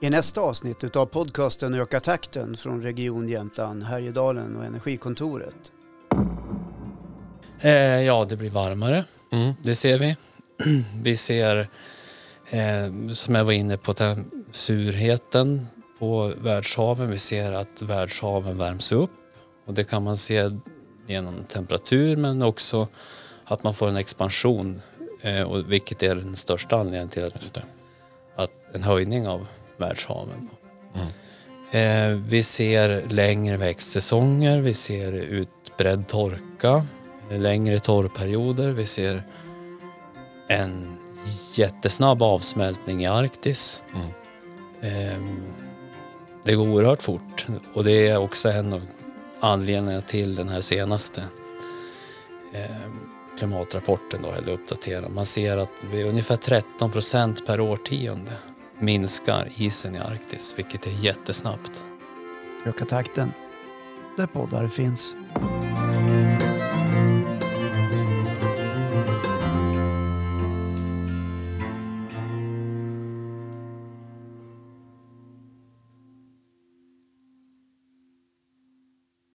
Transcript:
I nästa avsnitt av podcasten Öka takten från Region Jämtland, Härjedalen och Energikontoret. Eh, ja, det blir varmare. Mm. Det ser vi. Vi ser, eh, som jag var inne på, den surheten på världshaven. Vi ser att världshaven värms upp och det kan man se genom temperatur men också att man får en expansion eh, och vilket är den största anledningen till att, att en höjning av världshaven. Mm. Eh, vi ser längre växtsäsonger, vi ser utbredd torka, längre torrperioder, vi ser en jättesnabb avsmältning i Arktis. Mm. Ehm, det går oerhört fort och det är också en av anledningarna till den här senaste ehm, klimatrapporten då, eller uppdaterad. Man ser att vi ungefär 13 procent per årtionde minskar isen i Arktis, vilket är jättesnabbt. Öka takten, där poddar finns.